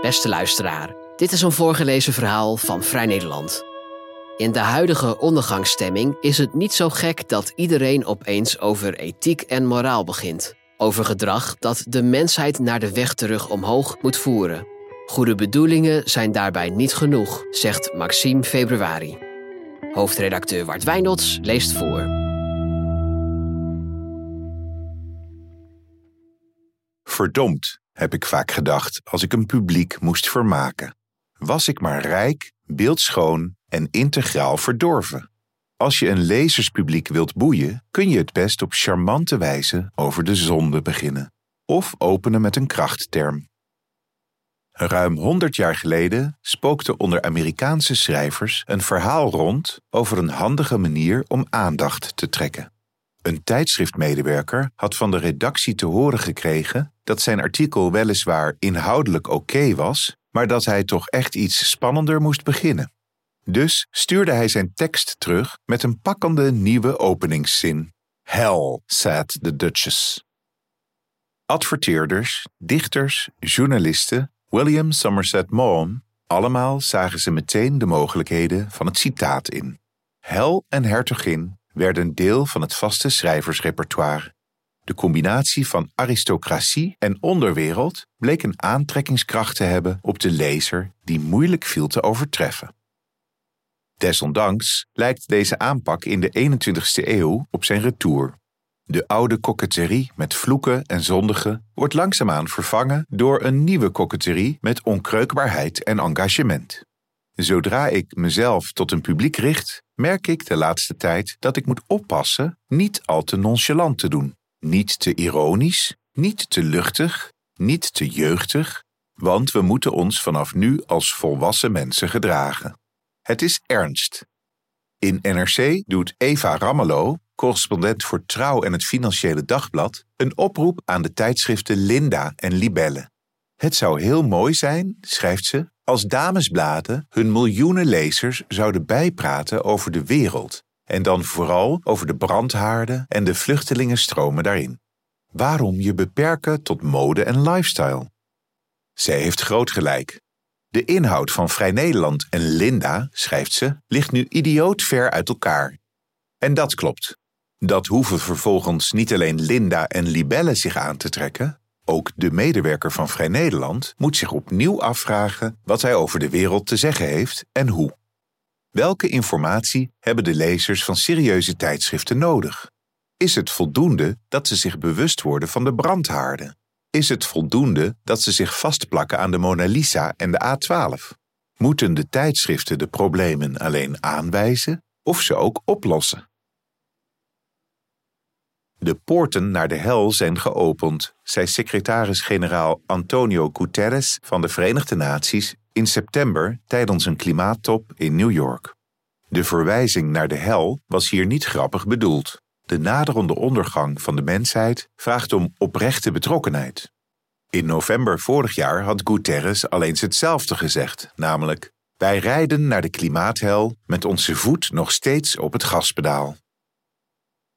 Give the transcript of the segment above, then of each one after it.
Beste luisteraar, dit is een voorgelezen verhaal van Vrij Nederland. In de huidige ondergangsstemming is het niet zo gek dat iedereen opeens over ethiek en moraal begint. Over gedrag dat de mensheid naar de weg terug omhoog moet voeren. Goede bedoelingen zijn daarbij niet genoeg, zegt Maxime Februari. Hoofdredacteur Wart Wijndots leest voor. Verdomd, heb ik vaak gedacht als ik een publiek moest vermaken. Was ik maar rijk, beeldschoon en integraal verdorven. Als je een lezerspubliek wilt boeien, kun je het best op charmante wijze over de zonde beginnen. Of openen met een krachtterm. Ruim 100 jaar geleden spookte onder Amerikaanse schrijvers een verhaal rond over een handige manier om aandacht te trekken. Een tijdschriftmedewerker had van de redactie te horen gekregen dat zijn artikel weliswaar inhoudelijk oké was, maar dat hij toch echt iets spannender moest beginnen. Dus stuurde hij zijn tekst terug met een pakkende nieuwe openingszin. Hell, said the Duchess. Adverteerders, dichters, journalisten, William Somerset Maugham, allemaal zagen ze meteen de mogelijkheden van het citaat in. Hel en hertogin werden deel van het vaste schrijversrepertoire. De combinatie van aristocratie en onderwereld bleek een aantrekkingskracht te hebben op de lezer die moeilijk viel te overtreffen. Desondanks lijkt deze aanpak in de 21ste eeuw op zijn retour. De oude koketterie met vloeken en zondigen wordt langzaamaan vervangen door een nieuwe koketterie met onkreukbaarheid en engagement. Zodra ik mezelf tot een publiek richt, merk ik de laatste tijd dat ik moet oppassen niet al te nonchalant te doen, niet te ironisch, niet te luchtig, niet te jeugdig, want we moeten ons vanaf nu als volwassen mensen gedragen. Het is ernst. In NRC doet Eva Ramelow, correspondent voor Trouw en het Financiële Dagblad, een oproep aan de tijdschriften Linda en Libelle. Het zou heel mooi zijn, schrijft ze, als damesbladen hun miljoenen lezers zouden bijpraten over de wereld en dan vooral over de brandhaarden en de vluchtelingenstromen daarin. Waarom je beperken tot mode en lifestyle? Zij heeft groot gelijk. De inhoud van Vrij Nederland en Linda, schrijft ze, ligt nu idioot ver uit elkaar. En dat klopt. Dat hoeven vervolgens niet alleen Linda en Libelle zich aan te trekken, ook de medewerker van Vrij Nederland moet zich opnieuw afvragen wat hij over de wereld te zeggen heeft en hoe. Welke informatie hebben de lezers van serieuze tijdschriften nodig? Is het voldoende dat ze zich bewust worden van de brandhaarden? Is het voldoende dat ze zich vastplakken aan de Mona Lisa en de A12? Moeten de tijdschriften de problemen alleen aanwijzen of ze ook oplossen? De poorten naar de hel zijn geopend, zei secretaris-generaal Antonio Guterres van de Verenigde Naties in september tijdens een klimaattop in New York. De verwijzing naar de hel was hier niet grappig bedoeld. De naderende ondergang van de mensheid vraagt om oprechte betrokkenheid. In november vorig jaar had Guterres al eens hetzelfde gezegd, namelijk: Wij rijden naar de klimaathel met onze voet nog steeds op het gaspedaal.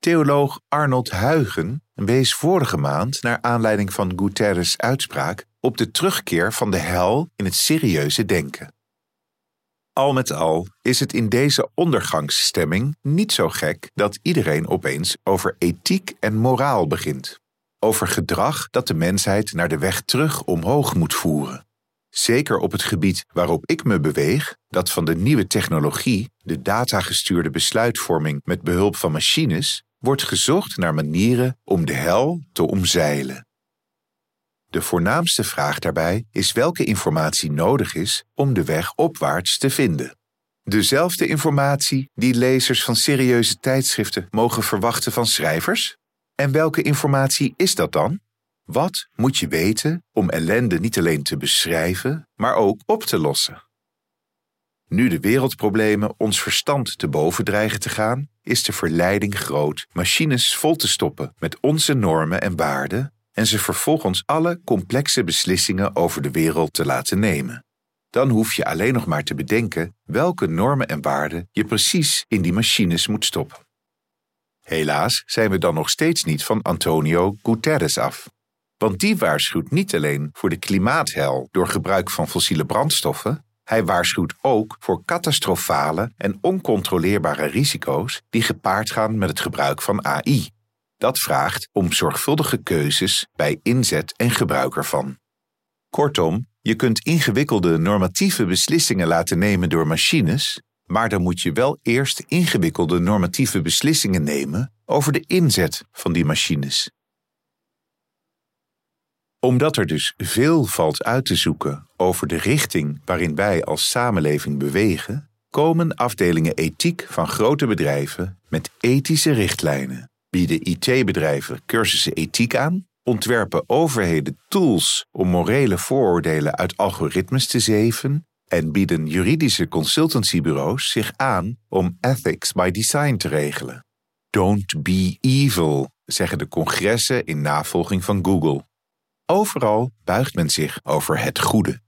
Theoloog Arnold Huygen wees vorige maand naar aanleiding van Guterres' uitspraak op de terugkeer van de hel in het serieuze denken. Al met al is het in deze ondergangsstemming niet zo gek dat iedereen opeens over ethiek en moraal begint. Over gedrag dat de mensheid naar de weg terug omhoog moet voeren. Zeker op het gebied waarop ik me beweeg, dat van de nieuwe technologie, de datagestuurde besluitvorming met behulp van machines, wordt gezocht naar manieren om de hel te omzeilen. De voornaamste vraag daarbij is welke informatie nodig is om de weg opwaarts te vinden. Dezelfde informatie die lezers van serieuze tijdschriften mogen verwachten van schrijvers? En welke informatie is dat dan? Wat moet je weten om ellende niet alleen te beschrijven, maar ook op te lossen? Nu de wereldproblemen ons verstand te boven dreigen te gaan, is de verleiding groot machines vol te stoppen met onze normen en waarden en ze vervolgens alle complexe beslissingen over de wereld te laten nemen. Dan hoef je alleen nog maar te bedenken welke normen en waarden je precies in die machines moet stoppen. Helaas zijn we dan nog steeds niet van Antonio Guterres af. Want die waarschuwt niet alleen voor de klimaathel door gebruik van fossiele brandstoffen, hij waarschuwt ook voor catastrofale en oncontroleerbare risico's die gepaard gaan met het gebruik van AI. Dat vraagt om zorgvuldige keuzes bij inzet en gebruik ervan. Kortom, je kunt ingewikkelde normatieve beslissingen laten nemen door machines, maar dan moet je wel eerst ingewikkelde normatieve beslissingen nemen over de inzet van die machines. Omdat er dus veel valt uit te zoeken over de richting waarin wij als samenleving bewegen, komen afdelingen ethiek van grote bedrijven met ethische richtlijnen, bieden IT-bedrijven cursussen ethiek aan, ontwerpen overheden tools om morele vooroordelen uit algoritmes te zeven en bieden juridische consultancybureaus zich aan om ethics by design te regelen. Don't be evil, zeggen de congressen in navolging van Google. Overal buigt men zich over het goede.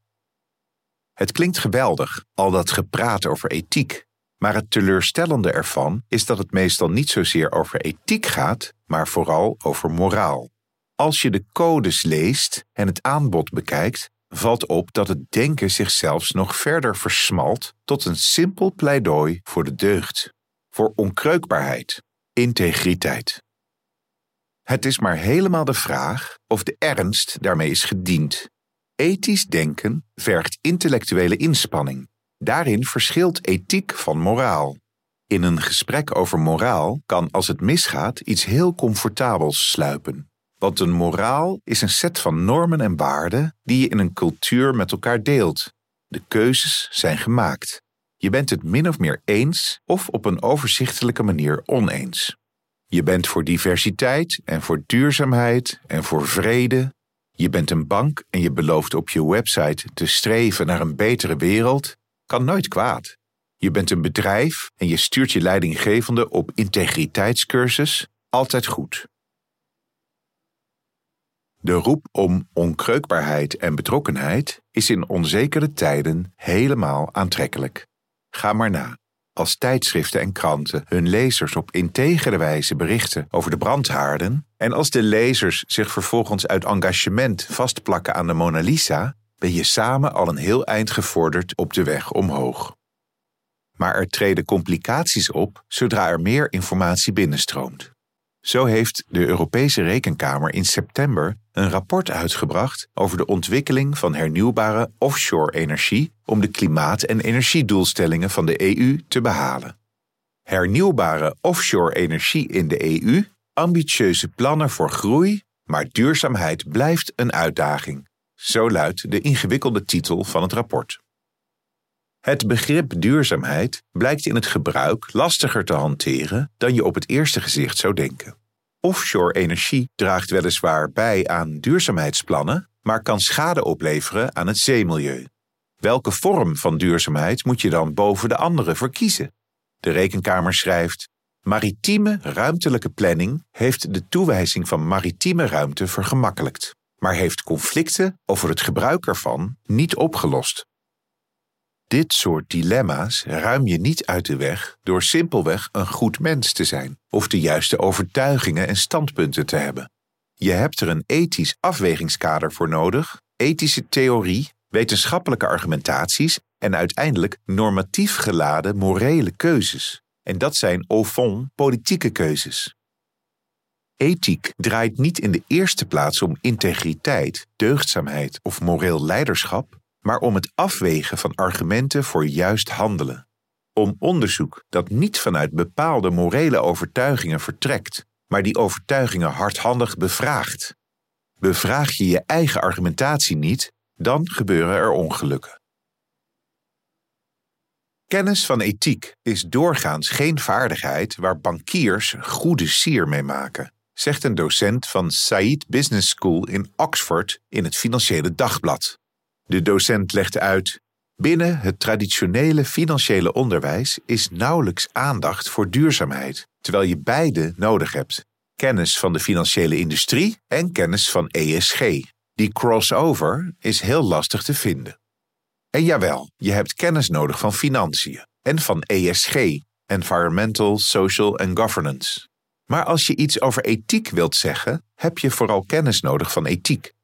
Het klinkt geweldig, al dat gepraat over ethiek, maar het teleurstellende ervan is dat het meestal niet zozeer over ethiek gaat, maar vooral over moraal. Als je de codes leest en het aanbod bekijkt, valt op dat het denken zich zelfs nog verder versmalt tot een simpel pleidooi voor de deugd, voor onkreukbaarheid, integriteit. Het is maar helemaal de vraag of de ernst daarmee is gediend. Ethisch denken vergt intellectuele inspanning. Daarin verschilt ethiek van moraal. In een gesprek over moraal kan als het misgaat iets heel comfortabels sluipen. Want een moraal is een set van normen en waarden die je in een cultuur met elkaar deelt. De keuzes zijn gemaakt. Je bent het min of meer eens of op een overzichtelijke manier oneens. Je bent voor diversiteit en voor duurzaamheid en voor vrede. Je bent een bank en je belooft op je website te streven naar een betere wereld. Kan nooit kwaad. Je bent een bedrijf en je stuurt je leidinggevende op integriteitscursus. Altijd goed. De roep om onkreukbaarheid en betrokkenheid is in onzekere tijden helemaal aantrekkelijk. Ga maar na. Als tijdschriften en kranten hun lezers op integere wijze berichten over de brandhaarden, en als de lezers zich vervolgens uit engagement vastplakken aan de Mona Lisa, ben je samen al een heel eind gevorderd op de weg omhoog. Maar er treden complicaties op zodra er meer informatie binnenstroomt. Zo heeft de Europese Rekenkamer in september een rapport uitgebracht over de ontwikkeling van hernieuwbare offshore energie om de klimaat- en energiedoelstellingen van de EU te behalen. Hernieuwbare offshore energie in de EU, ambitieuze plannen voor groei, maar duurzaamheid blijft een uitdaging. Zo luidt de ingewikkelde titel van het rapport. Het begrip duurzaamheid blijkt in het gebruik lastiger te hanteren dan je op het eerste gezicht zou denken. Offshore energie draagt weliswaar bij aan duurzaamheidsplannen, maar kan schade opleveren aan het zeemilieu. Welke vorm van duurzaamheid moet je dan boven de andere verkiezen? De Rekenkamer schrijft: Maritieme ruimtelijke planning heeft de toewijzing van maritieme ruimte vergemakkelijkt, maar heeft conflicten over het gebruik ervan niet opgelost. Dit soort dilemma's ruim je niet uit de weg door simpelweg een goed mens te zijn of de juiste overtuigingen en standpunten te hebben. Je hebt er een ethisch afwegingskader voor nodig, ethische theorie, wetenschappelijke argumentaties en uiteindelijk normatief geladen morele keuzes. En dat zijn au fond politieke keuzes. Ethiek draait niet in de eerste plaats om integriteit, deugdzaamheid of moreel leiderschap, maar om het afwegen van argumenten voor juist handelen. Om onderzoek dat niet vanuit bepaalde morele overtuigingen vertrekt, maar die overtuigingen hardhandig bevraagt. Bevraag je je eigen argumentatie niet, dan gebeuren er ongelukken. Kennis van ethiek is doorgaans geen vaardigheid waar bankiers goede sier mee maken, zegt een docent van Said Business School in Oxford in het Financiële Dagblad. De docent legde uit: Binnen het traditionele financiële onderwijs is nauwelijks aandacht voor duurzaamheid, terwijl je beide nodig hebt: kennis van de financiële industrie en kennis van ESG. Die crossover is heel lastig te vinden. En jawel, je hebt kennis nodig van financiën en van ESG, Environmental, Social and Governance. Maar als je iets over ethiek wilt zeggen, heb je vooral kennis nodig van ethiek.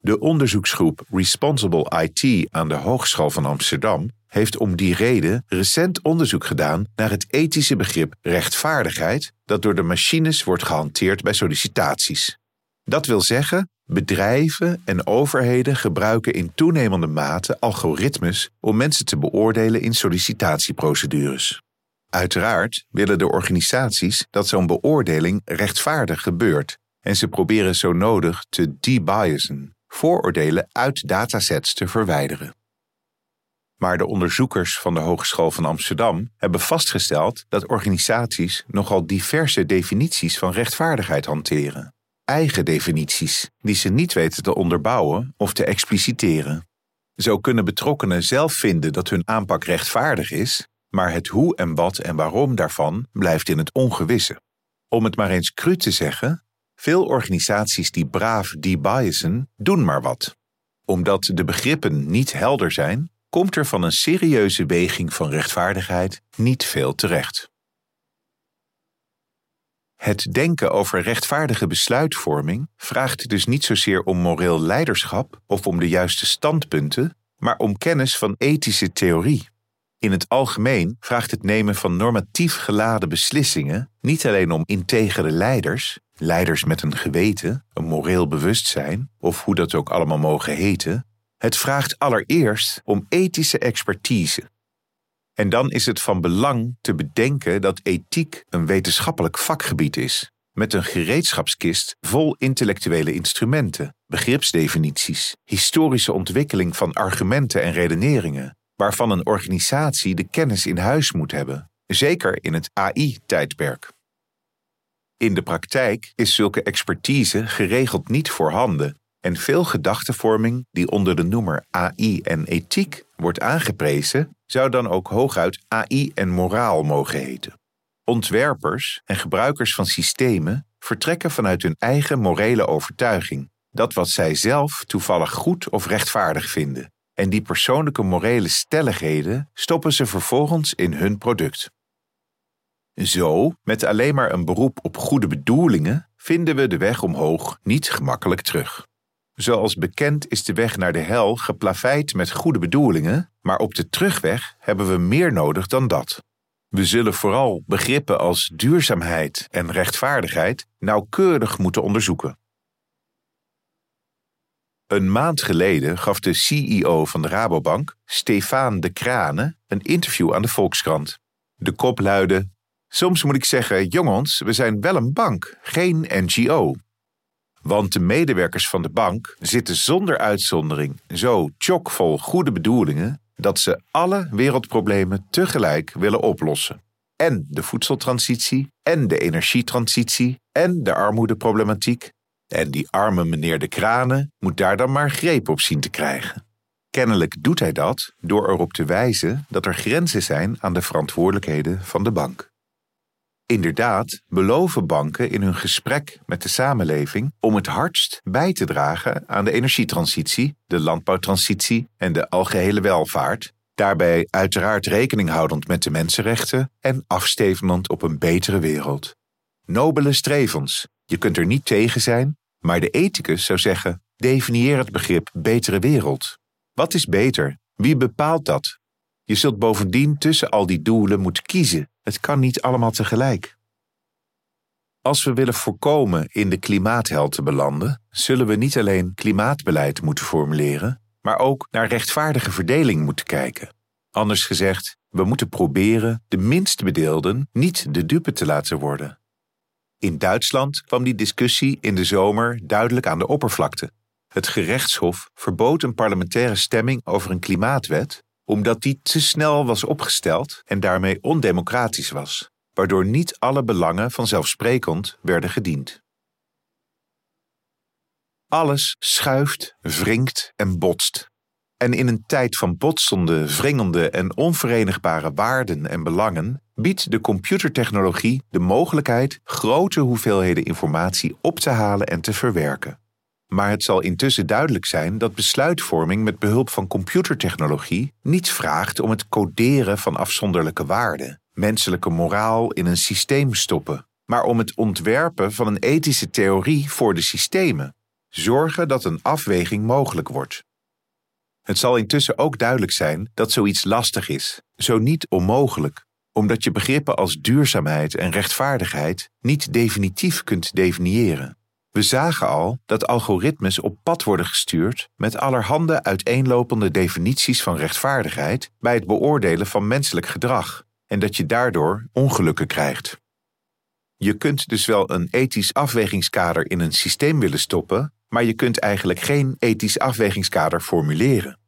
De onderzoeksgroep Responsible IT aan de Hogeschool van Amsterdam heeft om die reden recent onderzoek gedaan naar het ethische begrip rechtvaardigheid dat door de machines wordt gehanteerd bij sollicitaties. Dat wil zeggen, bedrijven en overheden gebruiken in toenemende mate algoritmes om mensen te beoordelen in sollicitatieprocedures. Uiteraard willen de organisaties dat zo'n beoordeling rechtvaardig gebeurt en ze proberen zo nodig te debiasen, vooroordelen uit datasets te verwijderen. Maar de onderzoekers van de Hogeschool van Amsterdam hebben vastgesteld dat organisaties nogal diverse definities van rechtvaardigheid hanteren. Eigen definities die ze niet weten te onderbouwen of te expliciteren. Zo kunnen betrokkenen zelf vinden dat hun aanpak rechtvaardig is, maar het hoe en wat en waarom daarvan blijft in het ongewisse. Om het maar eens cru te zeggen, veel organisaties die braaf debiasen, doen maar wat. Omdat de begrippen niet helder zijn, komt er van een serieuze weging van rechtvaardigheid niet veel terecht. Het denken over rechtvaardige besluitvorming vraagt dus niet zozeer om moreel leiderschap of om de juiste standpunten, maar om kennis van ethische theorie. In het algemeen vraagt het nemen van normatief geladen beslissingen niet alleen om integere leiders, leiders met een geweten, een moreel bewustzijn of hoe dat ook allemaal mogen heten, het vraagt allereerst om ethische expertise. En dan is het van belang te bedenken dat ethiek een wetenschappelijk vakgebied is, met een gereedschapskist vol intellectuele instrumenten, begripsdefinities, historische ontwikkeling van argumenten en redeneringen, waarvan een organisatie de kennis in huis moet hebben, zeker in het AI-tijdperk. In de praktijk is zulke expertise geregeld niet voorhanden en veel gedachtenvorming die onder de noemer AI en ethiek wordt aangeprezen, zou dan ook hooguit AI en moraal mogen heten. Ontwerpers en gebruikers van systemen vertrekken vanuit hun eigen morele overtuiging, dat wat zij zelf toevallig goed of rechtvaardig vinden, en die persoonlijke morele stelligheden stoppen ze vervolgens in hun product. Zo, met alleen maar een beroep op goede bedoelingen, vinden we de weg omhoog niet gemakkelijk terug. Zoals bekend is de weg naar de hel geplaveid met goede bedoelingen, maar op de terugweg hebben we meer nodig dan dat. We zullen vooral begrippen als duurzaamheid en rechtvaardigheid nauwkeurig moeten onderzoeken. Een maand geleden gaf de CEO van de Rabobank, Stefaan de Krane, een interview aan de Volkskrant. De kop luidde: Soms moet ik zeggen, jongens, we zijn wel een bank, geen NGO. Want de medewerkers van de bank zitten zonder uitzondering zo chockvol goede bedoelingen dat ze alle wereldproblemen tegelijk willen oplossen. En de voedseltransitie, en de energietransitie, en de armoedeproblematiek. En die arme meneer de Kranen moet daar dan maar greep op zien te krijgen. Kennelijk doet hij dat door erop te wijzen dat er grenzen zijn aan de verantwoordelijkheden van de bank. Inderdaad, beloven banken in hun gesprek met de samenleving om het hardst bij te dragen aan de energietransitie, de landbouwtransitie en de algehele welvaart, daarbij uiteraard rekening houdend met de mensenrechten en afstevenend op een betere wereld. Nobele strevens, je kunt er niet tegen zijn, maar de ethicus zou zeggen: definieer het begrip betere wereld. Wat is beter? Wie bepaalt dat? Je zult bovendien tussen al die doelen moeten kiezen. Het kan niet allemaal tegelijk. Als we willen voorkomen in de klimaathel te belanden, zullen we niet alleen klimaatbeleid moeten formuleren, maar ook naar rechtvaardige verdeling moeten kijken. Anders gezegd, we moeten proberen de minst bedeelden niet de dupe te laten worden. In Duitsland kwam die discussie in de zomer duidelijk aan de oppervlakte. Het gerechtshof verbood een parlementaire stemming over een klimaatwet omdat die te snel was opgesteld en daarmee ondemocratisch was, waardoor niet alle belangen vanzelfsprekend werden gediend. Alles schuift, wringt en botst. En in een tijd van botsende, wringende en onverenigbare waarden en belangen biedt de computertechnologie de mogelijkheid grote hoeveelheden informatie op te halen en te verwerken. Maar het zal intussen duidelijk zijn dat besluitvorming met behulp van computertechnologie niet vraagt om het coderen van afzonderlijke waarden, menselijke moraal in een systeem stoppen, maar om het ontwerpen van een ethische theorie voor de systemen. Zorgen dat een afweging mogelijk wordt. Het zal intussen ook duidelijk zijn dat zoiets lastig is, zo niet onmogelijk, omdat je begrippen als duurzaamheid en rechtvaardigheid niet definitief kunt definiëren. We zagen al dat algoritmes op pad worden gestuurd met allerhande uiteenlopende definities van rechtvaardigheid bij het beoordelen van menselijk gedrag en dat je daardoor ongelukken krijgt. Je kunt dus wel een ethisch afwegingskader in een systeem willen stoppen, maar je kunt eigenlijk geen ethisch afwegingskader formuleren.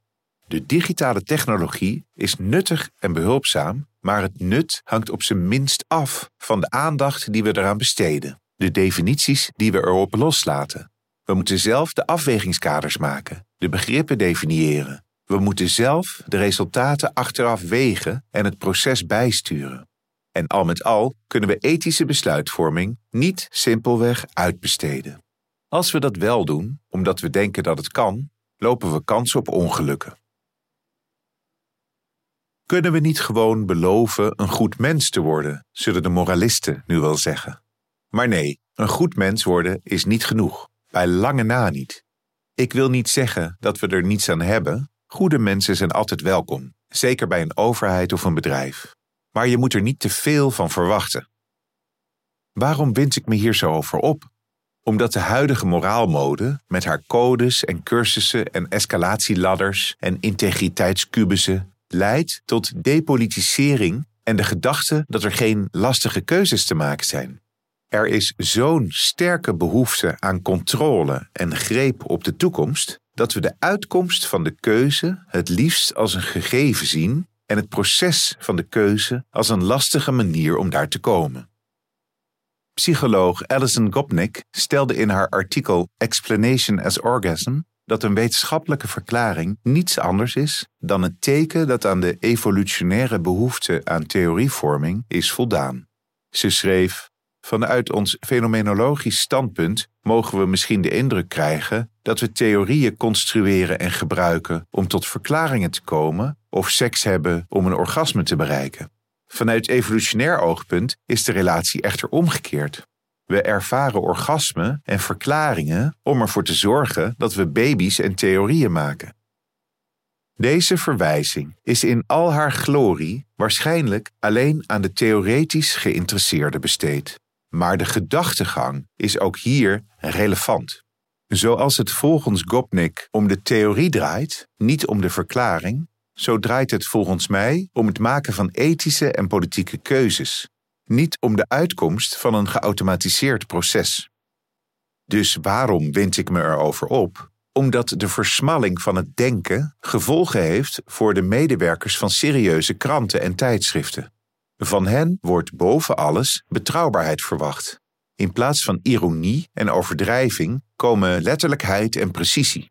De digitale technologie is nuttig en behulpzaam, maar het nut hangt op zijn minst af van de aandacht die we eraan besteden, de definities die we erop loslaten. We moeten zelf de afwegingskaders maken, de begrippen definiëren. We moeten zelf de resultaten achteraf wegen en het proces bijsturen. En al met al kunnen we ethische besluitvorming niet simpelweg uitbesteden. Als we dat wel doen, omdat we denken dat het kan, lopen we kans op ongelukken. Kunnen we niet gewoon beloven een goed mens te worden, zullen de moralisten nu wel zeggen. Maar nee, een goed mens worden is niet genoeg, bij lange na niet. Ik wil niet zeggen dat we er niets aan hebben. Goede mensen zijn altijd welkom, zeker bij een overheid of een bedrijf. Maar je moet er niet te veel van verwachten. Waarom wind ik me hier zo over op? Omdat de huidige moraalmode, met haar codes en cursussen en escalatieladders en integriteitskubussen, leidt tot depolitisering en de gedachte dat er geen lastige keuzes te maken zijn. Er is zo'n sterke behoefte aan controle en greep op de toekomst dat we de uitkomst van de keuze het liefst als een gegeven zien en het proces van de keuze als een lastige manier om daar te komen. Psycholoog Alison Gopnik stelde in haar artikel Explanation as Orgasm dat een wetenschappelijke verklaring niets anders is dan het teken dat aan de evolutionaire behoefte aan theorievorming is voldaan. Ze schreef: Vanuit ons fenomenologisch standpunt mogen we misschien de indruk krijgen dat we theorieën construeren en gebruiken om tot verklaringen te komen of seks hebben om een orgasme te bereiken. Vanuit evolutionair oogpunt is de relatie echter omgekeerd. We ervaren orgasmen en verklaringen om ervoor te zorgen dat we baby's en theorieën maken. Deze verwijzing is in al haar glorie waarschijnlijk alleen aan de theoretisch geïnteresseerde besteed. Maar de gedachtegang is ook hier relevant. Zoals het volgens Gopnik om de theorie draait, niet om de verklaring, zo draait het volgens mij om het maken van ethische en politieke keuzes, niet om de uitkomst van een geautomatiseerd proces. Dus waarom wind ik me erover op? Omdat de versmalling van het denken gevolgen heeft voor de medewerkers van serieuze kranten en tijdschriften. Van hen wordt boven alles betrouwbaarheid verwacht. In plaats van ironie en overdrijving komen letterlijkheid en precisie.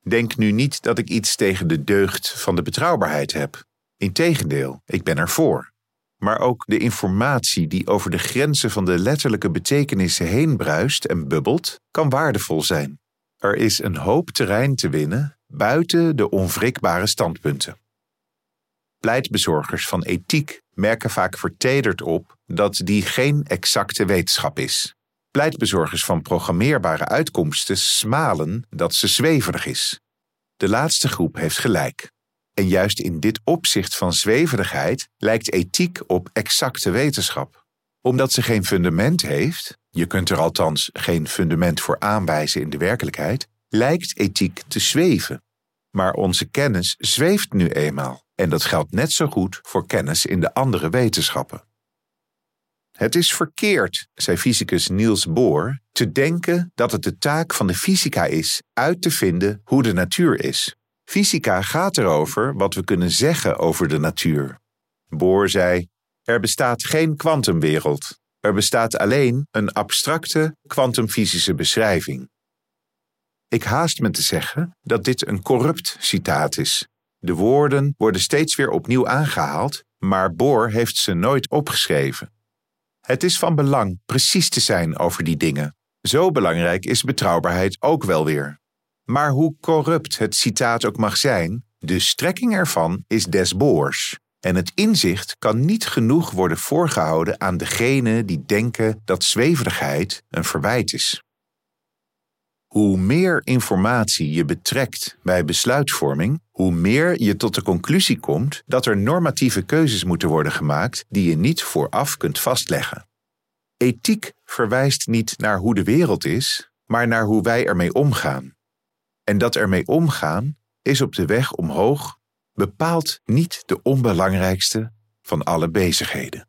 Denk nu niet dat ik iets tegen de deugd van de betrouwbaarheid heb. Integendeel, ik ben ervoor. Maar ook de informatie die over de grenzen van de letterlijke betekenissen heen bruist en bubbelt, kan waardevol zijn. Er is een hoop terrein te winnen buiten de onwrikbare standpunten. Pleitbezorgers van ethiek merken vaak vertederd op dat die geen exacte wetenschap is. Pleitbezorgers van programmeerbare uitkomsten smalen dat ze zweverig is. De laatste groep heeft gelijk. En juist in dit opzicht van zweverigheid lijkt ethiek op exacte wetenschap. Omdat ze geen fundament heeft, je kunt er althans geen fundament voor aanwijzen in de werkelijkheid, lijkt ethiek te zweven. Maar onze kennis zweeft nu eenmaal. En dat geldt net zo goed voor kennis in de andere wetenschappen. Het is verkeerd, zei fysicus Niels Bohr, te denken dat het de taak van de fysica is uit te vinden hoe de natuur is. Fysica gaat erover wat we kunnen zeggen over de natuur. Bohr zei: Er bestaat geen kwantumwereld. Er bestaat alleen een abstracte kwantumfysische beschrijving. Ik haast me te zeggen dat dit een corrupt citaat is. De woorden worden steeds weer opnieuw aangehaald, maar Bohr heeft ze nooit opgeschreven. Het is van belang precies te zijn over die dingen. Zo belangrijk is betrouwbaarheid ook wel weer. Maar hoe corrupt het citaat ook mag zijn, de strekking ervan is des Boors. En het inzicht kan niet genoeg worden voorgehouden aan degenen die denken dat zweverigheid een verwijt is. Hoe meer informatie je betrekt bij besluitvorming, hoe meer je tot de conclusie komt dat er normatieve keuzes moeten worden gemaakt die je niet vooraf kunt vastleggen. Ethiek verwijst niet naar hoe de wereld is, maar naar hoe wij ermee omgaan. En dat ermee omgaan is op de weg omhoog bepaalt niet de onbelangrijkste van alle bezigheden.